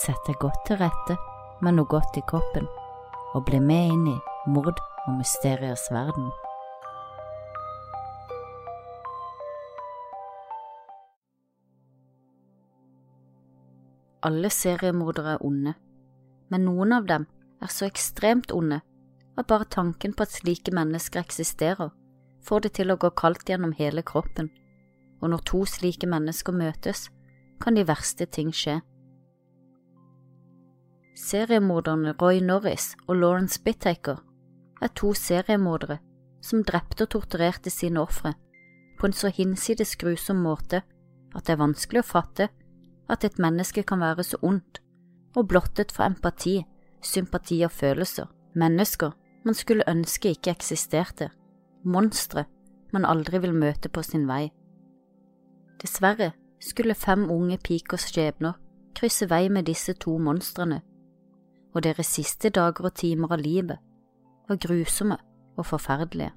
Sett deg godt til rette med noe godt i kroppen, og bli med inn i mord og mysteriers verden. Alle seriemordere er onde, men noen av dem er så ekstremt onde at bare tanken på at slike mennesker eksisterer, får det til å gå kaldt gjennom hele kroppen, og når to slike mennesker møtes, kan de verste ting skje. Seriemorderne Roy Norris og Lawrence Bittaker er to seriemordere som drepte og torturerte sine ofre på en så hinsides grusom måte at det er vanskelig å fatte at et menneske kan være så ondt og blottet for empati, sympati og følelser, mennesker man skulle ønske ikke eksisterte, monstre man aldri vil møte på sin vei. Dessverre skulle fem unge pikers skjebner krysse vei med disse to monstrene, og deres siste dager og timer av livet var grusomme og forferdelige.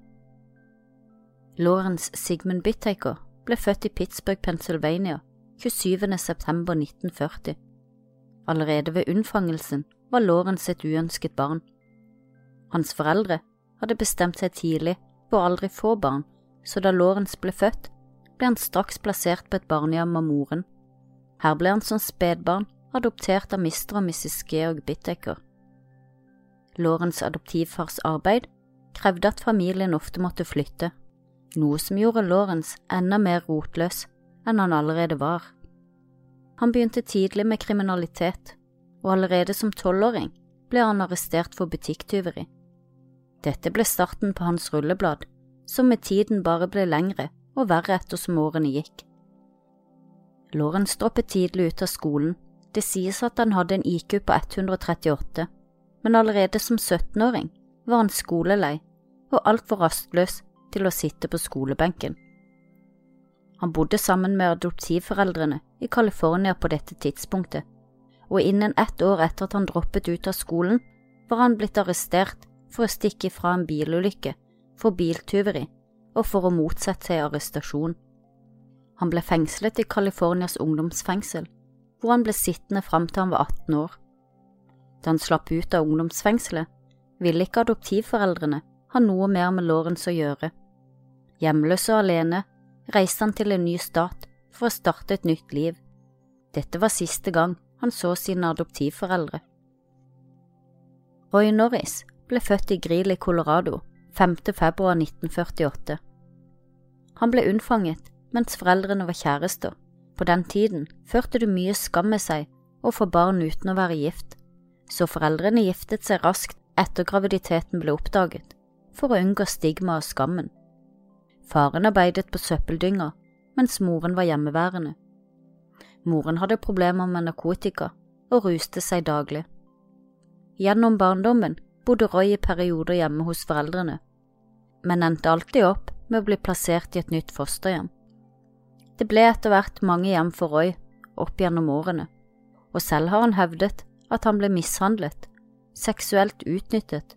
Lawrence Sigmund Bittaker ble født i Pittsburgh, Pennsylvania 27. september 1940. Allerede ved unnfangelsen var Lawrence et uønsket barn. Hans foreldre hadde bestemt seg tidlig på å aldri få barn, så da Lawrence ble født, ble han straks plassert på et barnehjem av moren. Her ble han som spedbarn adoptert av Mr. og Mrs. Georg Bittaker. Lorens adoptivfars arbeid krevde at familien ofte måtte flytte, noe som gjorde Lawrence enda mer rotløs enn han allerede var. Han begynte tidlig med kriminalitet, og allerede som tolvåring ble han arrestert for butikktyveri. Dette ble starten på hans rulleblad, som med tiden bare ble lengre og verre ettersom årene gikk. Lawrence droppet tidlig ut av skolen, det sies at han hadde en IQ på 138, men allerede som 17-åring var han skolelei og altfor rastløs til å sitte på skolebenken. Han bodde sammen med adoptivforeldrene i California på dette tidspunktet, og innen ett år etter at han droppet ut av skolen, var han blitt arrestert for å stikke fra en bilulykke, for biltyveri og for å motsette seg arrestasjon. Han ble fengslet i Californias ungdomsfengsel, hvor han ble sittende fram til han var 18 år. Da han slapp ut av ungdomsfengselet, ville ikke adoptivforeldrene ha noe mer med Lawrence å gjøre. Hjemløs og alene reiste han til en ny stat for å starte et nytt liv. Dette var siste gang han så sine adoptivforeldre. Roy Norris ble født i Greeley, Colorado 5. februar 1948. Han ble unnfanget mens foreldrene var kjærester. På den tiden førte det mye skam med seg å få barn uten å være gift, så foreldrene giftet seg raskt etter graviditeten ble oppdaget, for å unngå stigma og skammen. Faren arbeidet på søppeldynga, mens moren var hjemmeværende. Moren hadde problemer med narkotika og ruste seg daglig. Gjennom barndommen bodde Roy i perioder hjemme hos foreldrene, men endte alltid opp med å bli plassert i et nytt fosterhjem. Det ble etter hvert mange hjem for Roy opp gjennom årene, og selv har han hevdet at han ble mishandlet, seksuelt utnyttet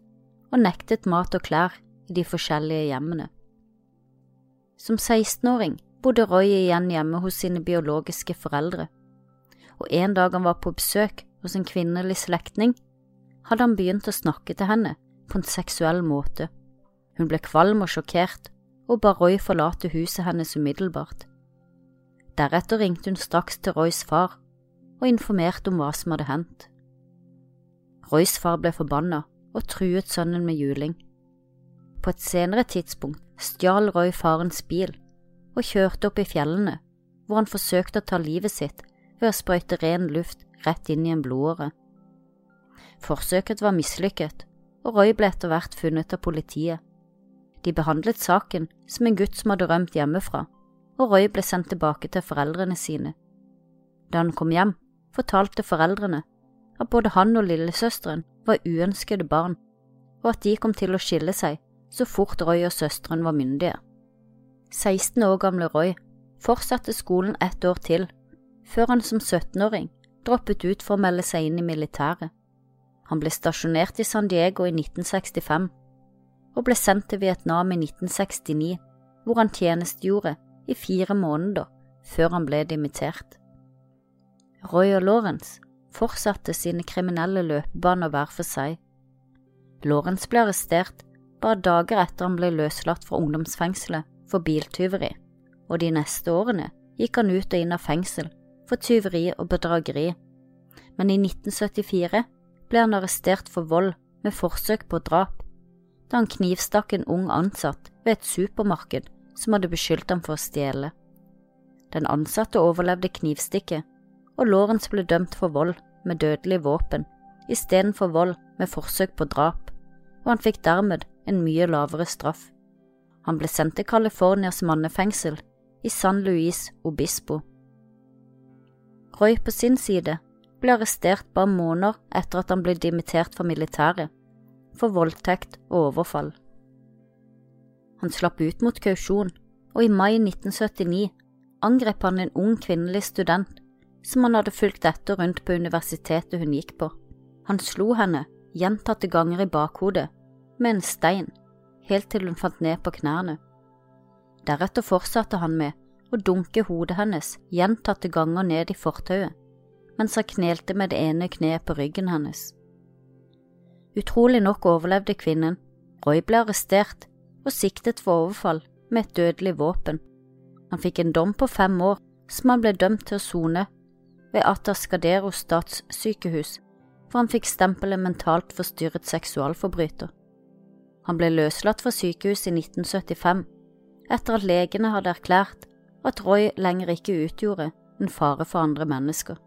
og nektet mat og klær i de forskjellige hjemmene. Som 16-åring bodde Roy igjen hjemme hos sine biologiske foreldre, og en dag han var på besøk hos en kvinnelig slektning, hadde han begynt å snakke til henne på en seksuell måte. Hun ble kvalm og sjokkert og ba Roy forlate huset hennes umiddelbart. Deretter ringte hun straks til Roys far og informerte om hva som hadde hendt. Roys far ble forbanna og truet sønnen med juling. På et senere tidspunkt stjal Roy farens bil og kjørte opp i fjellene, hvor han forsøkte å ta livet sitt ved å sprøyte ren luft rett inn i en blodåre. Forsøket var mislykket, og Roy ble etter hvert funnet av politiet. De behandlet saken som en gutt som hadde rømt hjemmefra, og Roy ble sendt tilbake til foreldrene sine. Da han kom hjem, fortalte foreldrene at både han og lillesøsteren var uønskede barn, og at de kom til å skille seg så fort Roy og søsteren var myndige. 16 år gamle Roy fortsatte skolen ett år til, før han som 17-åring droppet ut for å melde seg inn i militæret. Han ble stasjonert i San Diego i 1965 og ble sendt til Vietnam i 1969, hvor han tjenestegjorde i fire måneder før han ble dimittert. Roy og Lawrence fortsatte sine kriminelle løpebaner hver for seg. Lawrence ble arrestert bare dager etter han ble løslatt fra ungdomsfengselet for biltyveri, og de neste årene gikk han ut og inn av fengsel for tyveri og bedrageri, men i 1974 ble han arrestert for vold med forsøk på drap da han knivstakk en ung ansatt ved et supermarked som hadde beskyldt ham for å stjele. Den ansatte overlevde knivstikket, og Lawrence ble dømt for vold med dødelig våpen istedenfor vold med forsøk på drap, og han fikk dermed en mye lavere straff. Han ble sendt til Californias mannefengsel i San Luis Obispo. Roy på sin side ble arrestert bare måneder etter at han ble dimittert fra militæret, for voldtekt og overfall. Han slapp ut mot kausjon, og i mai 1979 angrep han en ung kvinnelig student som han hadde fulgt etter rundt på universitetet hun gikk på. Han slo henne gjentatte ganger i bakhodet med en stein, helt til hun fant ned på knærne. Deretter fortsatte han med å dunke hodet hennes gjentatte ganger ned i fortauet, mens han knelte med det ene kneet på ryggen hennes. Utrolig nok overlevde kvinnen, Roy ble arrestert og siktet for overfall med et dødelig våpen. Han fikk en dom på fem år som han ble dømt til å sone ved Atascadero statssykehus, for han fikk stempelet mentalt forstyrret seksualforbryter. Han ble løslatt fra sykehuset i 1975, etter at legene hadde erklært at Roy lenger ikke utgjorde en fare for andre mennesker.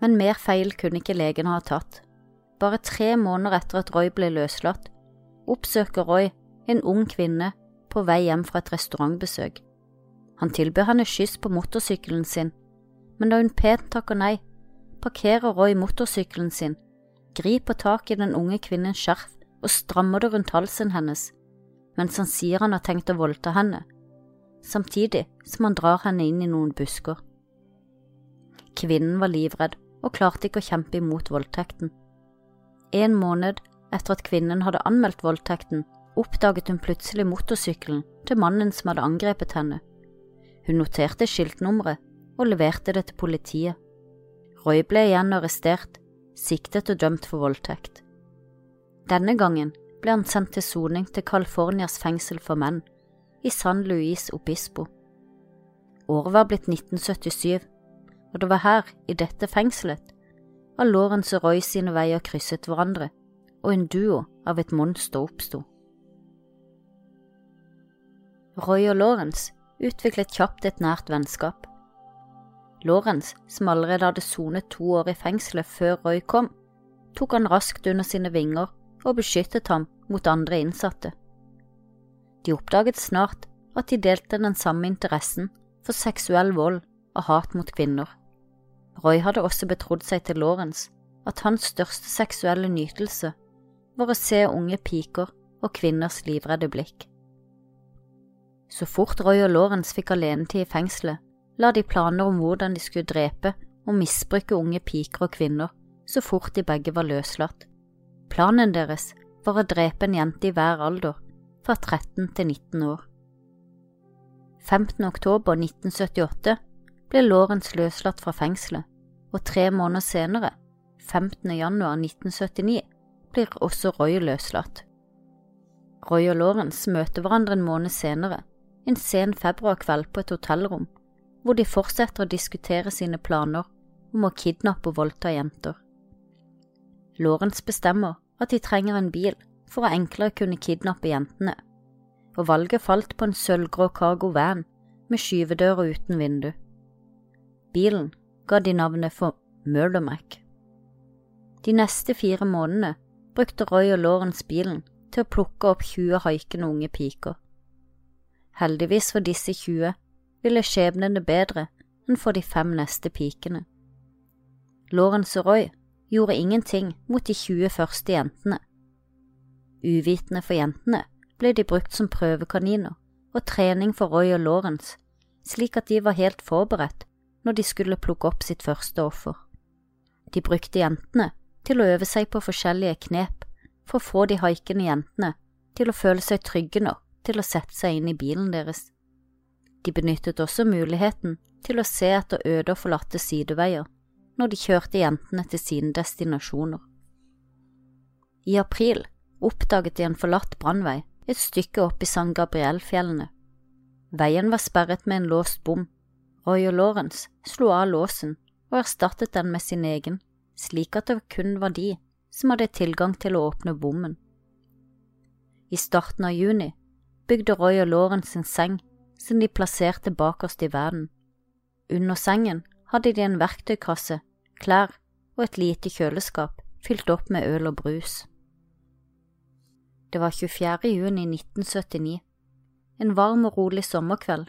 Men mer feil kunne ikke legene ha tatt. Bare tre måneder etter at Roy ble løslatt, oppsøker Roy en ung kvinne på vei hjem fra et restaurantbesøk. Han tilbyr henne skyss på motorsykkelen sin, men da hun pent takker nei, parkerer Roy motorsykkelen sin, griper tak i den unge kvinnens skjerf og strammer det rundt halsen hennes, mens han sier han har tenkt å voldta henne, samtidig som han drar henne inn i noen busker. Kvinnen var livredd og klarte ikke å kjempe imot voldtekten. En måned etter at kvinnen hadde anmeldt voldtekten, oppdaget hun plutselig motorsykkelen til mannen som hadde angrepet henne. Hun noterte skiltnummeret og leverte det til politiet. Roy ble igjen arrestert, siktet og dømt for voldtekt. Denne gangen ble han sendt til soning til Californias fengsel for menn, i San Luis Obispo. Året var blitt 1977, og det var her, i dette fengselet, at Lawrence og Roy sine veier krysset hverandre, og en duo av et monster oppsto. Roy og Lawrence utviklet kjapt et nært vennskap. Lawrence, som allerede hadde sonet to år i fengselet før Roy kom, tok han raskt under sine vinger og beskyttet ham mot andre innsatte. De oppdaget snart at de delte den samme interessen for seksuell vold og hat mot kvinner. Roy hadde også betrodd seg til Lawrence at hans største seksuelle nytelse var å se unge piker og kvinners livredde blikk. Så fort Roy og Lawrence fikk alenetid i fengselet, la de planer om hvordan de skulle drepe og misbruke unge piker og kvinner så fort de begge var løslatt. Planen deres var å drepe en jente i hver alder, fra 13 til 19 år. 15. oktober 1978 ble Lawrence løslatt fra fengselet, og tre måneder senere, 15. januar 1979, blir også Roy løslatt. Roy og Lawrence møter hverandre en måned senere, en sen februarkveld på et hotellrom hvor de fortsetter å diskutere sine planer om å kidnappe og voldta jenter. Lawrence bestemmer at de trenger en bil for å enklere kunne kidnappe jentene, og valget falt på en sølvgrå cargo van med skyvedører uten vindu. Bilen ga de navnet for Murdermac. De neste fire månedene brukte Roy og Lawrence bilen til å plukke opp 20 haikende unge piker. Heldigvis for disse 20 ville skjebnen det bedre enn for de fem neste pikene. Lawrence og Roy gjorde ingenting mot de 20 første jentene. Uvitende for jentene ble de brukt som prøvekaniner og trening for Roy og Lawrence, slik at de var helt forberedt når de skulle plukke opp sitt første offer. De brukte jentene til å øve seg på forskjellige knep for å få de haikende jentene til å føle seg trygge nok til å sette seg inn i bilen deres. De benyttet også muligheten til å se etter øde og forlatte sideveier når de kjørte jentene til sine destinasjoner. I april oppdaget de en forlatt brannvei et stykke opp i San Gabriel-fjellene. Veien var sperret med en låst bom. Roy og Lawrence slo av låsen og erstattet den med sin egen, slik at det kun var de som hadde tilgang til å åpne bommen. I starten av juni bygde Roy og Lawrence en seng som de plasserte bakerst i verden. Under sengen hadde de en verktøykasse, klær og et lite kjøleskap fylt opp med øl og brus. Det var 24. juni 1979, en varm og rolig sommerkveld,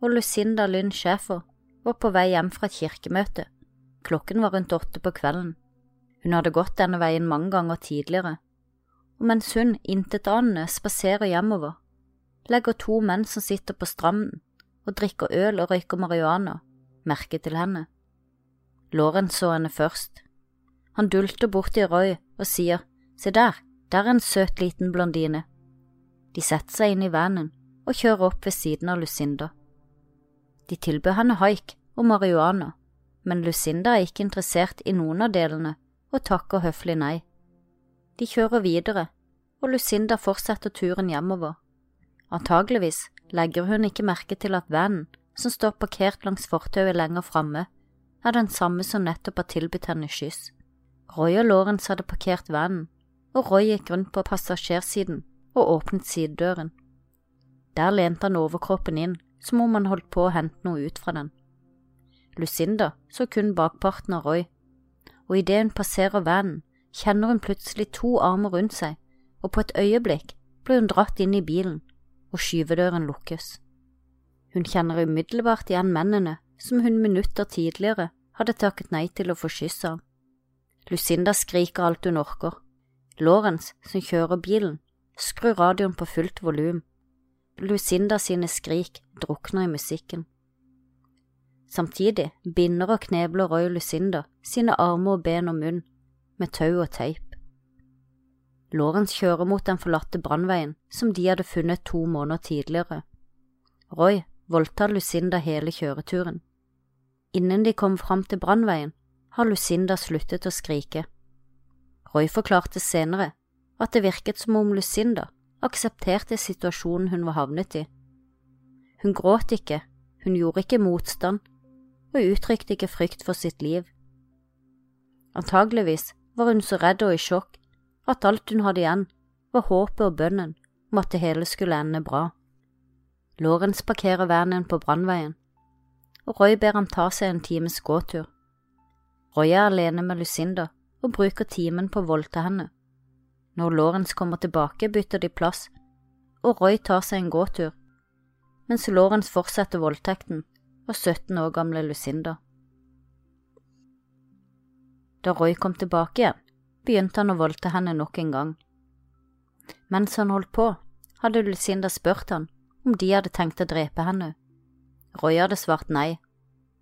og Lucinda Lynn Schæfer var på vei hjem fra et kirkemøte. Klokken var rundt åtte på kvelden. Hun hadde gått denne veien mange ganger tidligere, og mens hun intetanende spaserer hjemover, legger to menn som sitter på stranden og drikker øl og røyker marihuana, merke til henne. Lauren så henne først. Han dulter bort til Roy og sier, se der, der er en søt liten blondine. De setter seg inn i vanen og kjører opp ved siden av Lucinda. De tilbød henne haik og marihuana, men Lucinda er ikke interessert i noen av delene og takker høflig nei. De kjører videre, og Lucinda fortsetter turen hjemover. Antageligvis legger hun ikke merke til at vennen, som står parkert langs fortauet lenger framme, er den samme som nettopp har tilbudt henne kyss. Roy og Lawrence hadde parkert vennen, og Roy gikk rundt på passasjersiden og åpnet sidedøren. Der lente han overkroppen inn, som om han holdt på å hente noe ut fra den. Lucinda så kun bakparten av Roy, og idet hun passerer vanen, kjenner hun plutselig to armer rundt seg, og på et øyeblikk blir hun dratt inn i bilen, og skyvedøren lukkes. Hun kjenner umiddelbart igjen mennene som hun minutter tidligere hadde takket nei til å få kyss av. Lucinda skriker alt hun orker, Lawrence, som kjører bilen, skrur radioen på fullt volum. Lucinda sine skrik drukner i musikken. Samtidig binder og knebler Roy Lucinda sine armer og ben og munn med tau og teip. Lawrence kjører mot den forlatte brannveien som de hadde funnet to måneder tidligere. Roy voldtar Lucinda hele kjøreturen. Innen de kom fram til brannveien, har Lucinda sluttet å skrike. Roy forklarte senere at det virket som om Lucinda aksepterte situasjonen hun var havnet i. Hun gråt ikke, hun gjorde ikke motstand og uttrykte ikke frykt for sitt liv. Antageligvis var hun så redd og i sjokk at alt hun hadde igjen, var håpet og bønnen om at det hele skulle ende bra. Lorentz parkerer vanen på brannveien, og Roy ber ham ta seg en times gåtur. Roy er alene med Lucinda og bruker timen på å voldta henne. Når Lorentz kommer tilbake, bytter de plass, og Roy tar seg en gåtur, mens Lorentz fortsetter voldtekten av 17 år gamle Lucinda. Da Roy kom tilbake igjen, begynte han å voldte henne nok en gang. Mens han holdt på, hadde Lucinda spurt han om de hadde tenkt å drepe henne. Roy hadde svart nei,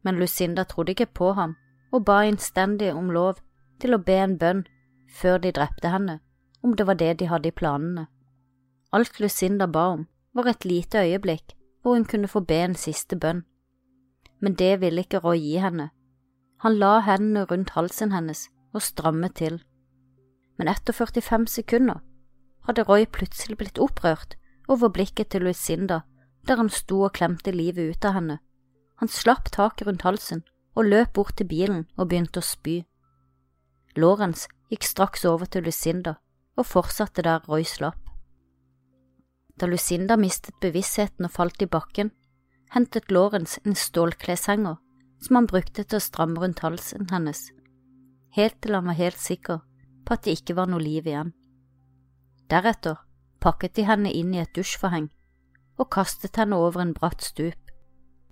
men Lucinda trodde ikke på ham og ba innstendig om lov til å be en bønn før de drepte henne, om det var det de hadde i planene. Alt Lucinda ba om, var et lite øyeblikk hvor hun kunne få be en siste bønn. Men det ville ikke Roy gi henne. Han la hendene rundt halsen hennes og strammet til. Men etter 45 sekunder hadde Roy plutselig blitt opprørt over blikket til Lucinda der han sto og klemte livet ut av henne. Han slapp taket rundt halsen og løp bort til bilen og begynte å spy. Lawrence gikk straks over til Lucinda og fortsatte der Roy slapp. Da Lucinda mistet bevisstheten og falt i bakken, hentet Lawrence en stålkleshenger som han brukte til å stramme rundt halsen hennes, helt til han var helt sikker på at det ikke var noe liv igjen. Deretter pakket de henne inn i et dusjforheng og kastet henne over en bratt stup.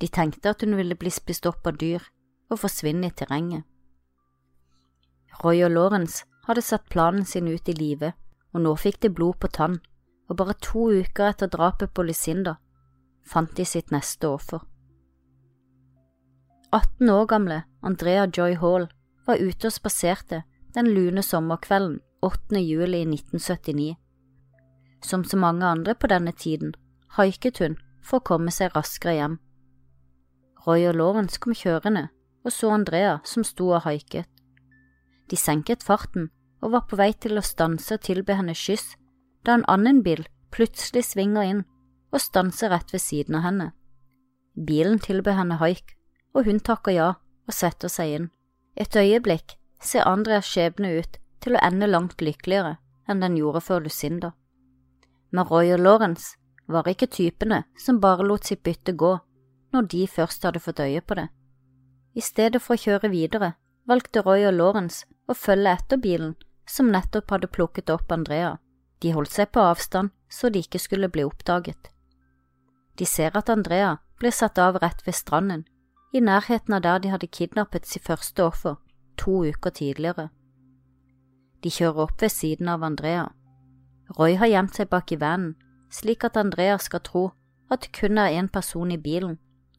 De tenkte at hun ville bli spist opp av dyr og forsvinne i terrenget. Roy og Lawrence hadde satt planen sin ut i live, og nå fikk de blod på tann, og bare to uker etter drapet på Lucinda fant de sitt neste offer. 18 år gamle Andrea Joy Hall var ute og spaserte den lune sommerkvelden 8. juli 1979. Som så mange andre på denne tiden haiket hun for å komme seg raskere hjem. Roy og Lawrence kom kjørende og så Andrea som sto og haiket. De senket farten og var på vei til å stanse og tilbe henne kyss, da en annen bil plutselig svinger inn og stanser rett ved siden av henne. Bilen tilbød henne haik, og hun takker ja og setter seg inn. Et øyeblikk ser Andreas skjebne ut til å ende langt lykkeligere enn den gjorde for Lucinda. Men Roy og Lawrence var ikke typene som bare lot sitt bytte gå når de først hadde fått øye på det. I stedet for å kjøre videre valgte Roy og Lawrence å følge etter bilen som nettopp hadde plukket opp Andrea. De holdt seg på avstand så de ikke skulle bli oppdaget. De ser at Andrea blir satt av rett ved stranden, i nærheten av der de hadde kidnappet sitt første offer to uker tidligere. De kjører opp ved siden av Andrea. Roy har gjemt seg bak i vanen, slik at Andrea skal tro at det kun er én person i bilen,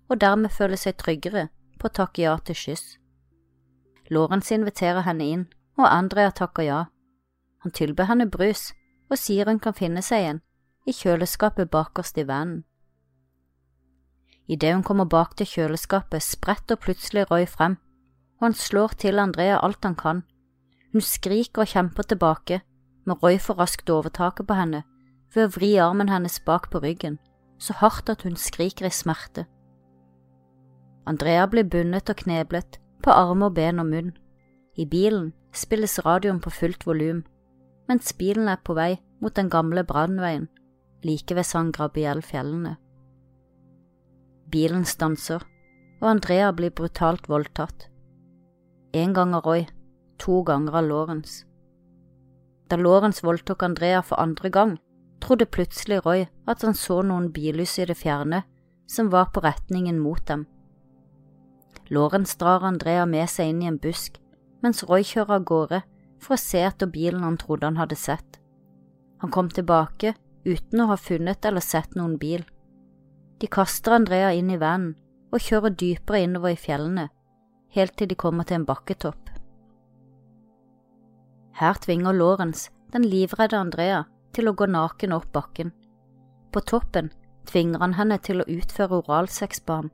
og dermed føle seg tryggere på å takke ja til kyss. Lorentz inviterer henne inn, og Andrea takker ja. Han tilbyr henne brus og sier hun kan finne seg en i kjøleskapet bakerst i vanen. Idet hun kommer bak til kjøleskapet, spretter plutselig Roy frem, og han slår til Andrea alt han kan. Hun skriker og kjemper tilbake, men Roy får raskt overtaket på henne ved å vri armen hennes bak på ryggen, så hardt at hun skriker i smerte. Andrea blir bundet og kneblet på armer, ben og munn. I bilen spilles radioen på fullt volum, mens bilen er på vei mot den gamle brannveien like ved San Grabiel-fjellene. Bilen stanser, og Andrea blir brutalt voldtatt. En gang av Roy, to ganger av Lawrence. Da Lawrence voldtok Andrea for andre gang, trodde plutselig Roy at han så noen billys i det fjerne som var på retningen mot dem. Lawrence drar Andrea med seg inn i en busk, mens Roy kjører av gårde for å se etter bilen han trodde han hadde sett. Han kom tilbake uten å ha funnet eller sett noen bil. De kaster Andrea inn i vanen og kjører dypere innover i fjellene, helt til de kommer til en bakketopp. Her tvinger Lawrence den livredde Andrea til å gå naken opp bakken. På toppen tvinger han henne til å utføre oralsex på ham.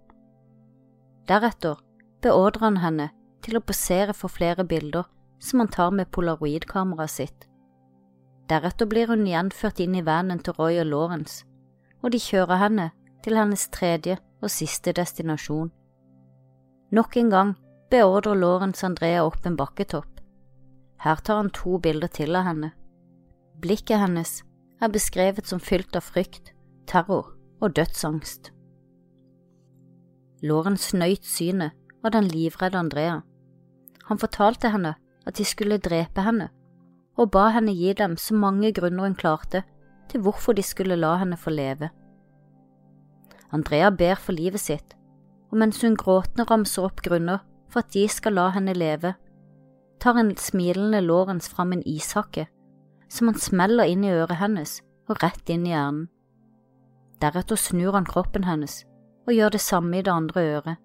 Deretter beordrer han henne til å posere for flere bilder som han tar med polaroidkameraet sitt. Deretter blir hun gjenført inn i vanen til Roy og Lawrence, og de kjører henne til hennes tredje og siste destinasjon. Nok en gang beordrer Lawrence Andrea opp en bakketopp. Her tar han to bilder til av henne. Blikket hennes er beskrevet som fylt av frykt, terror og dødsangst. Lawrence nøyt synet av den livredde Andrea. Han fortalte henne at de skulle drepe henne og ba henne gi dem så mange grunner hun klarte til hvorfor de skulle la henne få leve. Andrea ber for livet sitt, og mens hun gråtende ramser opp grunner for at de skal la henne leve, tar en smilende Lawrence fram en ishakke som han smeller inn i øret hennes og rett inn i hjernen. Deretter snur han kroppen hennes og gjør det samme i det andre øret,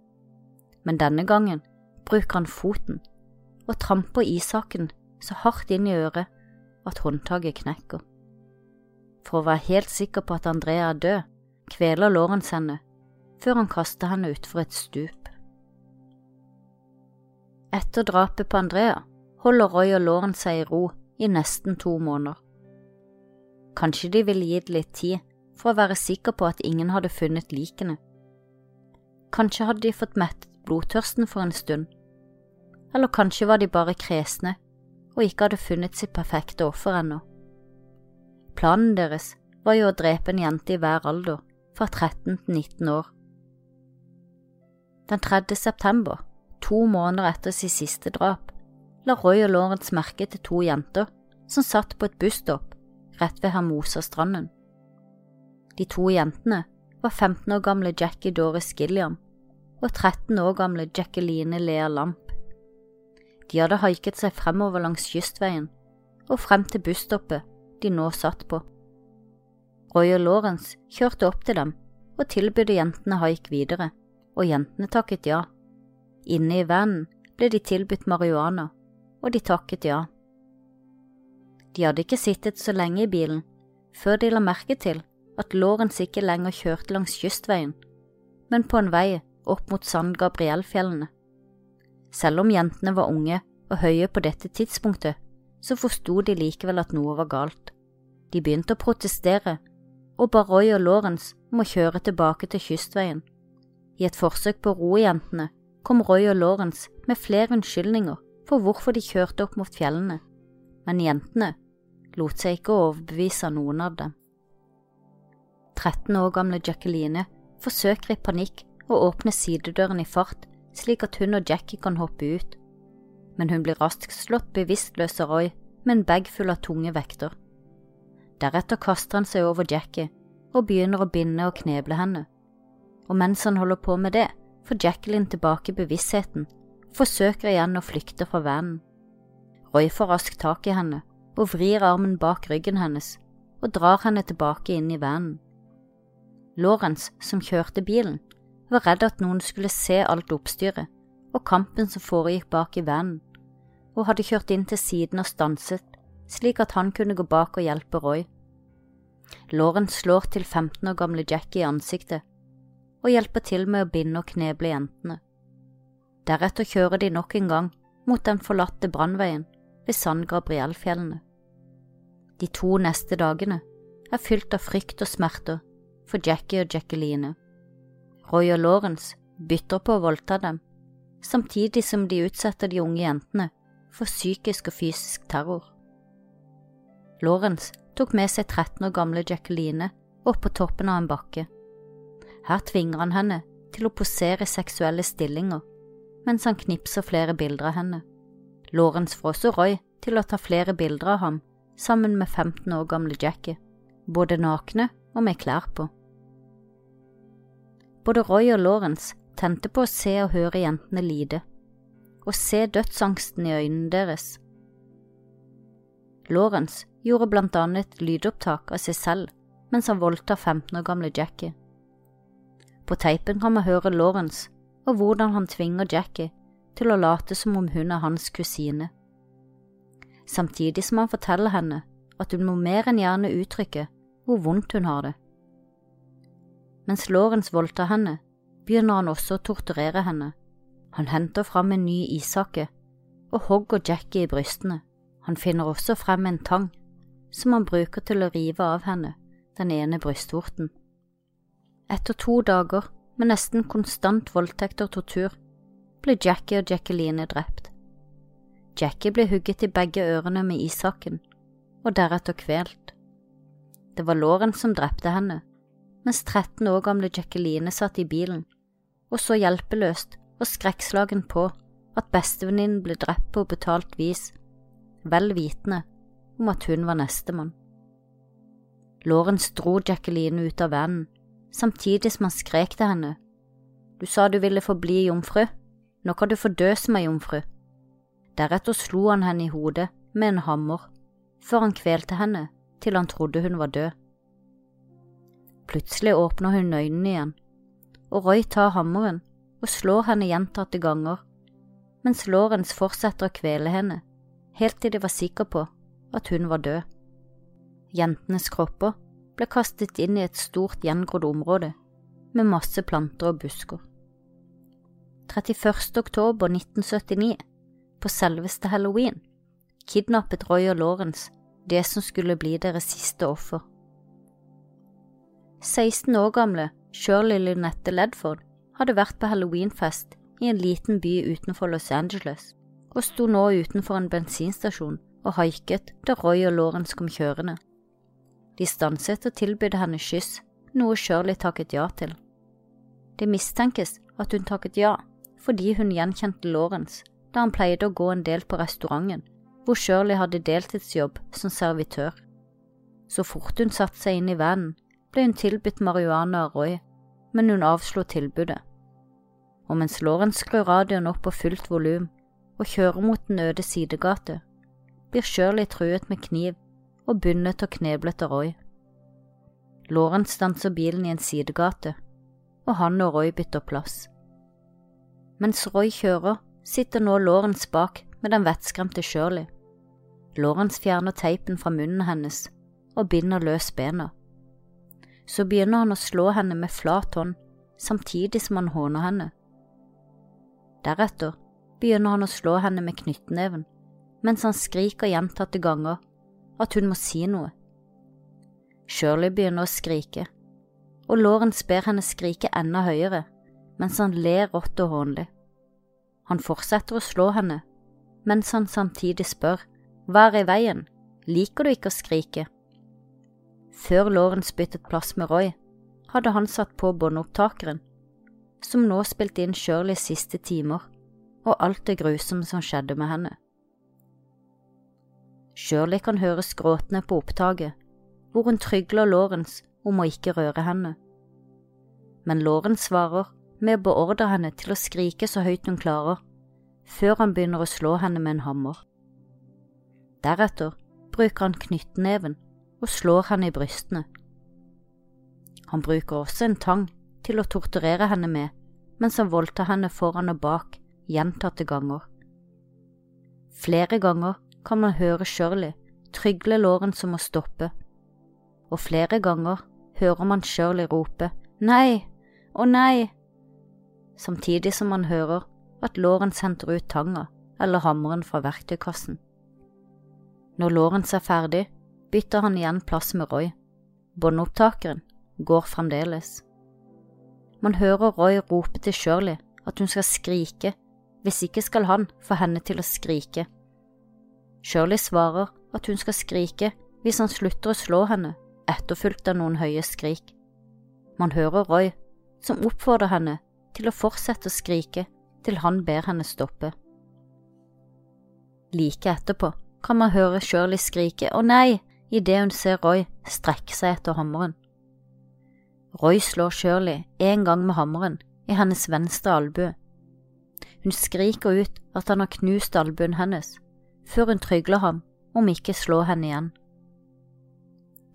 men denne gangen bruker han foten og tramper ishakken så hardt inn i øret at håndtaket knekker. For å være helt sikker på at Andrea er død, kveler Lawrence henne før han kaster henne utfor et stup. Etter drapet på Andrea holder Roy og Lauren seg i ro i nesten to måneder. Kanskje de ville gitt litt tid for å være sikker på at ingen hadde funnet likene. Kanskje hadde de fått mettet blodtørsten for en stund, eller kanskje var de bare kresne og ikke hadde funnet sitt perfekte offer ennå. Planen deres var jo å drepe en jente i hver alder, fra 13 til 19 år. Den 3. september, to måneder etter sitt siste drap, la Roy og Lawrence merke til to jenter som satt på et busstopp rett ved Hermosa-stranden. De to jentene var 15 år gamle Jackie Doris Gilliam og 13 år gamle Jacqueline Lea Lamp. De hadde haiket seg fremover langs kystveien og frem til busstoppet de nå satt på. Roy og Lawrence kjørte opp til dem og tilbød jentene haik videre, og jentene takket ja. Inne i vanen ble de tilbudt marihuana, og de takket ja. De hadde ikke sittet så lenge i bilen før de la merke til at Lawrence ikke lenger kjørte langs kystveien, men på en vei opp mot San Gabriel-fjellene. Selv om jentene var unge og høye på dette tidspunktet, så forsto de likevel at noe var galt. De begynte å protestere og ba Roy og Lawrence om å kjøre tilbake til kystveien. I et forsøk på å roe jentene kom Roy og Lawrence med flere unnskyldninger for hvorfor de kjørte opp mot fjellene, men jentene lot seg ikke overbevise noen av dem. 13 år gamle Jacqueline forsøker i panikk å åpne sidedøren i fart slik at hun og Jackie kan hoppe ut, men hun blir raskt slått bevisstløs av Roy med en bag full av tunge vekter. Deretter kaster han seg over Jackie og begynner å binde og kneble henne, og mens han holder på med det, får Jacqueline tilbake bevisstheten forsøker igjen å flykte fra vanen. Roy får raskt tak i henne og vrir armen bak ryggen hennes og drar henne tilbake inn i vanen. Lawrence, som kjørte bilen, var redd at noen skulle se alt oppstyret og kampen som foregikk bak i vanen, og hadde kjørt inn til siden og stanset, slik at han kunne gå bak og hjelpe Roy. Lawrence slår til 15 år gamle Jackie i ansiktet og hjelper til med å binde og kneble jentene. Deretter kjører de nok en gang mot den forlatte brannveien ved San Gabriel-fjellene. De to neste dagene er fylt av frykt og smerter for Jackie og Jacqueline. Roy og Lawrence bytter på å voldta dem, samtidig som de utsetter de unge jentene for psykisk og fysisk terror. Lawrence tok med seg 13 år gamle Jacqueline opp på toppen av en bakke. Her tvinger han henne til å posere seksuelle stillinger, mens han knipser flere bilder av henne. Lawrence får også Roy til å ta flere bilder av ham sammen med 15 år gamle Jackie, både nakne og med klær på. Både Roy og Lawrence tente på å se og høre jentene lide, og se dødsangsten i øynene deres. Lawrence gjorde blant annet lydopptak av seg selv mens han voldtar 15 år gamle Jackie. På teipen kan man høre Lawrence og hvordan han tvinger Jackie til å late som om hun er hans kusine, samtidig som han forteller henne at hun må mer enn gjerne uttrykke hvor vondt hun har det. Mens Lawrence voldtar henne, begynner han også å torturere henne. Han henter fram en ny ishakke og hogger Jackie i brystene. Han finner også frem en tang som han bruker til å rive av henne den ene brystvorten. Etter to dager med nesten konstant voldtekt og tortur ble Jackie og Jacqueline drept. Jackie ble hugget i begge ørene med ishakken og deretter kvelt. Det var Lauren som drepte henne, mens 13 år gamle Jacqueline satt i bilen og så hjelpeløst og skrekkslagen på at bestevenninnen ble drept på betalt vis, vel vitende om at hun var nestemann. Lawrence dro Jacqueline ut av vanen, samtidig som han skrek til henne. Du sa du ville forbli jomfru, nå kan du få dø som ei jomfru. Deretter slo han henne i hodet med en hammer, før han kvelte henne til han trodde hun var død. Plutselig åpner hun øynene igjen, og Roy tar hammeren og slår henne gjentatte ganger, mens Lawrence fortsetter å kvele henne, helt til de var sikre på at hun var død. Jentenes kropper ble kastet inn i et stort gjengrodd område med masse planter og busker. 31. oktober 1979, på selveste halloween, kidnappet Roy og Lawrence det som skulle bli deres siste offer. 16 år gamle Shirley Lynette Ledford hadde vært på halloweenfest i en liten by utenfor Los Angeles og sto nå utenfor en bensinstasjon og haiket da Roy og Lawrence kom kjørende. De stanset og tilbød henne kyss, noe Shirley takket ja til. Det mistenkes at hun takket ja fordi hun gjenkjente Lawrence da han pleide å gå en del på restauranten, hvor Shirley hadde deltidsjobb som servitør. Så fort hun satte seg inn i vanen, ble hun tilbudt marihuana av Roy, men hun avslo tilbudet. Og mens Lawrence skrur radioen opp på fullt volum og kjører mot den øde sidegate, blir Shirley truet med kniv og bundet og kneblet av Roy. Lawrence stanser bilen i en sidegate, og han og Roy bytter plass. Mens Roy kjører, sitter nå Lawrence bak med den vettskremte Shirley. Lawrence fjerner teipen fra munnen hennes og binder løs bena. Så begynner han å slå henne med flat hånd, samtidig som han håner henne. Deretter begynner han å slå henne med knyttneven, mens han skriker gjentatte ganger at hun må si noe. Shirley begynner å skrike, og Lawrence ber henne skrike enda høyere, mens han ler rått og hånlig. Han fortsetter å slå henne, mens han samtidig spør hva er i veien, liker du ikke å skrike? Før Lawrence byttet plass med Roy, hadde han satt på båndopptakeren, som nå spilte inn Shirleys siste timer og alt det grusomme som skjedde med henne. Shirley kan høres gråtende på opptaket, hvor hun trygler Lawrence om å ikke røre henne. Men Lawrence svarer med å beordre henne til å skrike så høyt hun klarer, før han begynner å slå henne med en hammer. Deretter bruker han knyttneven og slår henne i brystene. Han bruker også en tang til å torturere henne med mens han voldtar henne foran og bak gjentatte ganger. Flere ganger kan man høre Shirley trygle Lawrence om å stoppe, og flere ganger hører man Shirley rope nei, å nei, samtidig som man hører at Lawrence henter ut tanga eller hammeren fra verktøykassen. Når Lawrence er ferdig, bytter han igjen plass med Roy. Båndopptakeren går fremdeles. Man hører Roy rope til Shirley at hun skal skrike, hvis ikke skal han få henne til å skrike. Shirley svarer at hun skal skrike hvis han slutter å slå henne, etterfulgt av noen høye skrik. Man hører Roy, som oppfordrer henne til å fortsette å skrike til han ber henne stoppe. Like etterpå kan man høre Shirley skrike å nei idet hun ser Roy strekke seg etter hammeren. Roy slår Shirley en gang med hammeren i hennes venstre albue. Hun skriker ut at han har knust albuen hennes, før hun trygler ham om ikke slå henne igjen.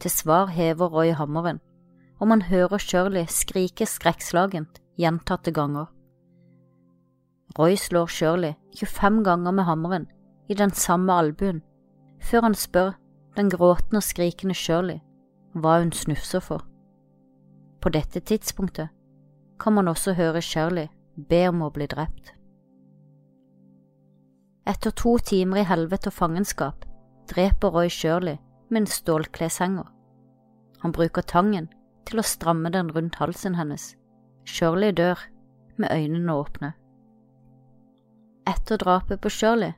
Til svar hever Roy hammeren, og man hører Shirley skrike skrekkslagent gjentatte ganger. Roy slår Shirley 25 ganger med hammeren i den samme albuen, før han spør den gråtende og skrikende Shirley hva hun snufser for. På dette tidspunktet kan man også høre Shirley be om å bli drept. Etter to timer i helvete og fangenskap dreper Roy Shirley med en stålkleshenger. Han bruker tangen til å stramme den rundt halsen hennes. Shirley dør med øynene åpne. Etter drapet på Shirley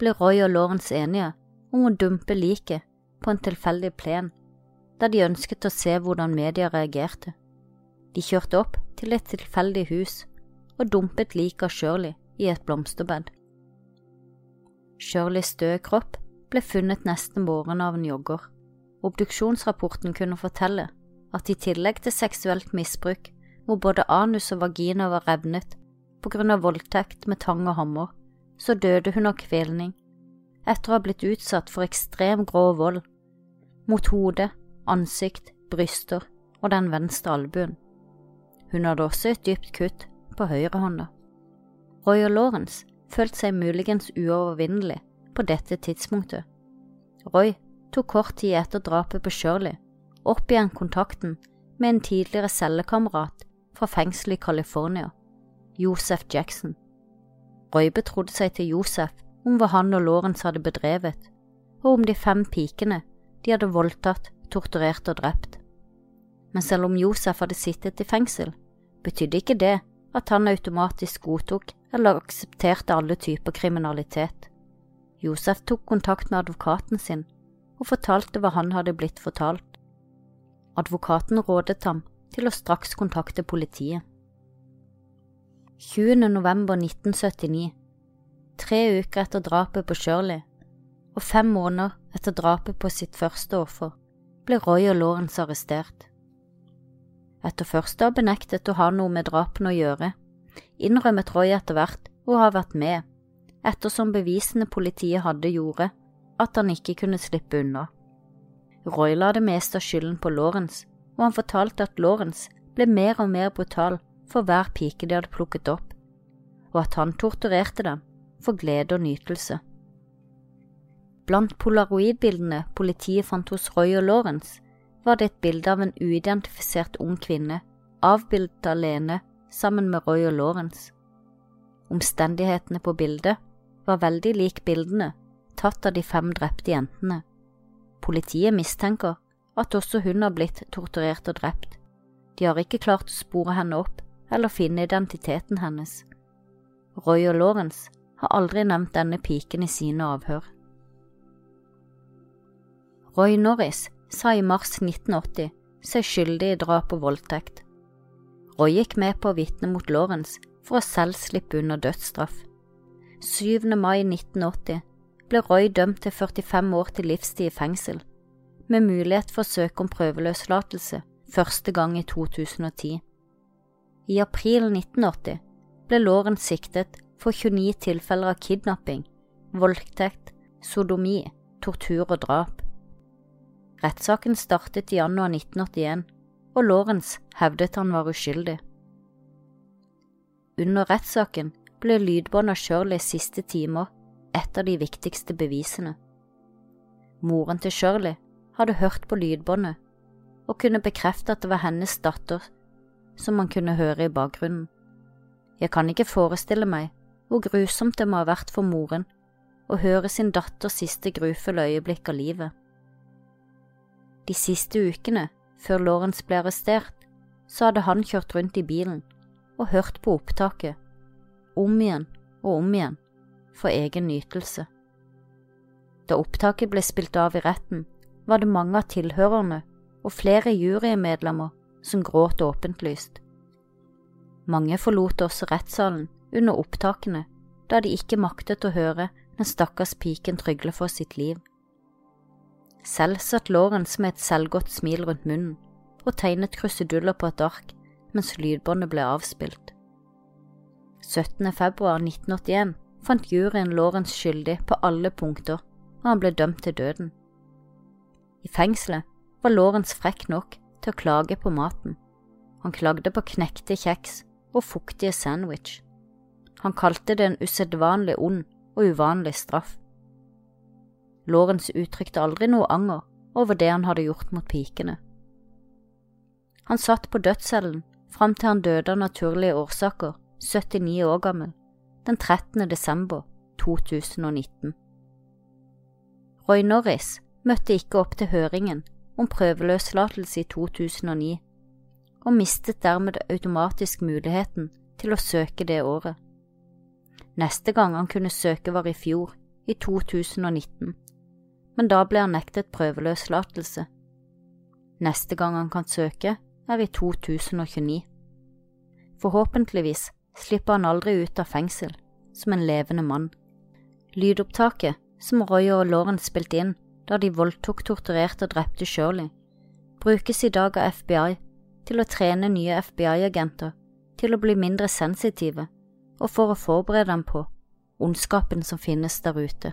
ble Roy og Lawrence enige om å dumpe liket på en tilfeldig plen, der de ønsket å se hvordan media reagerte. De kjørte opp til et tilfeldig hus og dumpet liket av Shirley i et blomsterbed. Shirleys døde kropp ble funnet neste morgen av en jogger. Obduksjonsrapporten kunne fortelle at i tillegg til seksuelt misbruk, hvor både anus og vagina var revnet på grunn av voldtekt med tang og hammer, så døde hun av kvelning etter å ha blitt utsatt for ekstrem grov vold mot hodet, ansikt, bryster og den venstre albuen. Hun hadde også et dypt kutt på høyrehånda. Roy og Lawrence følte seg muligens uovervinnelig på dette tidspunktet. Roy tok kort tid etter drapet på Shirley opp igjen kontakten med en tidligere cellekamerat fra fengselet i California, Joseph Jackson. Roy betrodde seg til Joseph om hva han og Lawrence hadde bedrevet, og om de fem pikene de hadde voldtatt, torturert og drept. Men selv om Josef hadde sittet i fengsel, betydde ikke det at han automatisk godtok eller aksepterte alle typer kriminalitet. Josef tok kontakt med advokaten sin og fortalte hva han hadde blitt fortalt. Advokaten rådet ham til å straks kontakte politiet. 20. november 1979, tre uker etter drapet på Shirley og fem måneder etter drapet på sitt første offer, ble Roy og Lawrence arrestert. Etter først å ha benektet å ha noe med drapene å gjøre, innrømmet Roy etter hvert å ha vært med, ettersom bevisene politiet hadde gjorde at han ikke kunne slippe unna. Roy la det meste av skylden på Lawrence, og han fortalte at Lawrence ble mer og mer brutal for hver pike de hadde plukket opp, og at han torturerte dem for glede og nytelse. Blant polaroidbildene politiet fant hos Roy og Lawrence, var det et bilde av en uidentifisert ung kvinne, avbildet alene sammen med Roy og Lawrence. Omstendighetene på bildet var veldig lik bildene tatt av de fem drepte jentene. Politiet mistenker at også hun har blitt torturert og drept. De har ikke klart å spore henne opp eller finne identiteten hennes. Roy og Lawrence har aldri nevnt denne piken i sine avhør. Roy Norris sa i mars 1980 seg skyldig i drap og voldtekt. Roy gikk med på å vitne mot Lawrence for å selv slippe unna dødsstraff. 7. mai 1980 ble Roy dømt til 45 år til livstid i fengsel, med mulighet for å søke om prøveløslatelse første gang i 2010. I april 1980 ble Lawrence siktet for 29 tilfeller av kidnapping, voldtekt, sodomi, tortur og drap. Rettssaken startet i januar 1981, og Lawrence hevdet han var uskyldig. Under rettssaken ble lydbånd av Shirleys siste timer et av de viktigste bevisene. Moren til Shirley hadde hørt på lydbåndet og kunne bekrefte at det var hennes datter som man kunne høre i bakgrunnen. Jeg kan ikke forestille meg hvor grusomt det må ha vært for moren å høre sin datters siste grufulle øyeblikk av livet. De siste ukene, før Lawrence ble arrestert, så hadde han kjørt rundt i bilen og hørt på opptaket, om igjen og om igjen, for egen nytelse. Da opptaket ble spilt av i retten, var det mange av tilhørerne og flere jurymedlemmer som gråt åpentlyst. Mange forlot også rettssalen under opptakene da de ikke maktet å høre den stakkars piken trygle for sitt liv. Selv satt Lawrence med et selvgodt smil rundt munnen og tegnet kruseduller på et ark mens lydbåndet ble avspilt. 17. februar 1981 fant juryen Lawrence skyldig på alle punkter, og han ble dømt til døden. I fengselet var Lawrence frekk nok til å klage på maten. Han klagde på knekte kjeks og fuktige sandwich. Han kalte det en usedvanlig ond og uvanlig straff. Lawrence uttrykte aldri noe anger over det han hadde gjort mot pikene. Han satt på dødscellen fram til han døde av naturlige årsaker, 79 år gammel den 13. desember 2019. Roy Norris møtte ikke opp til høringen om prøveløslatelse i 2009, og mistet dermed automatisk muligheten til å søke det året. Neste gang han kunne søke var i fjor, i 2019, men da ble han nektet prøveløslatelse. Neste gang han kan søke, er i 2029. Forhåpentligvis slipper han aldri ut av fengsel, som en levende mann. Lydopptaket som Roy og Lauren spilte inn da de voldtok, torturerte og drepte Shirley, brukes i dag av FBI til å trene nye FBI-agenter til å bli mindre sensitive og for å forberede dem på ondskapen som finnes der ute.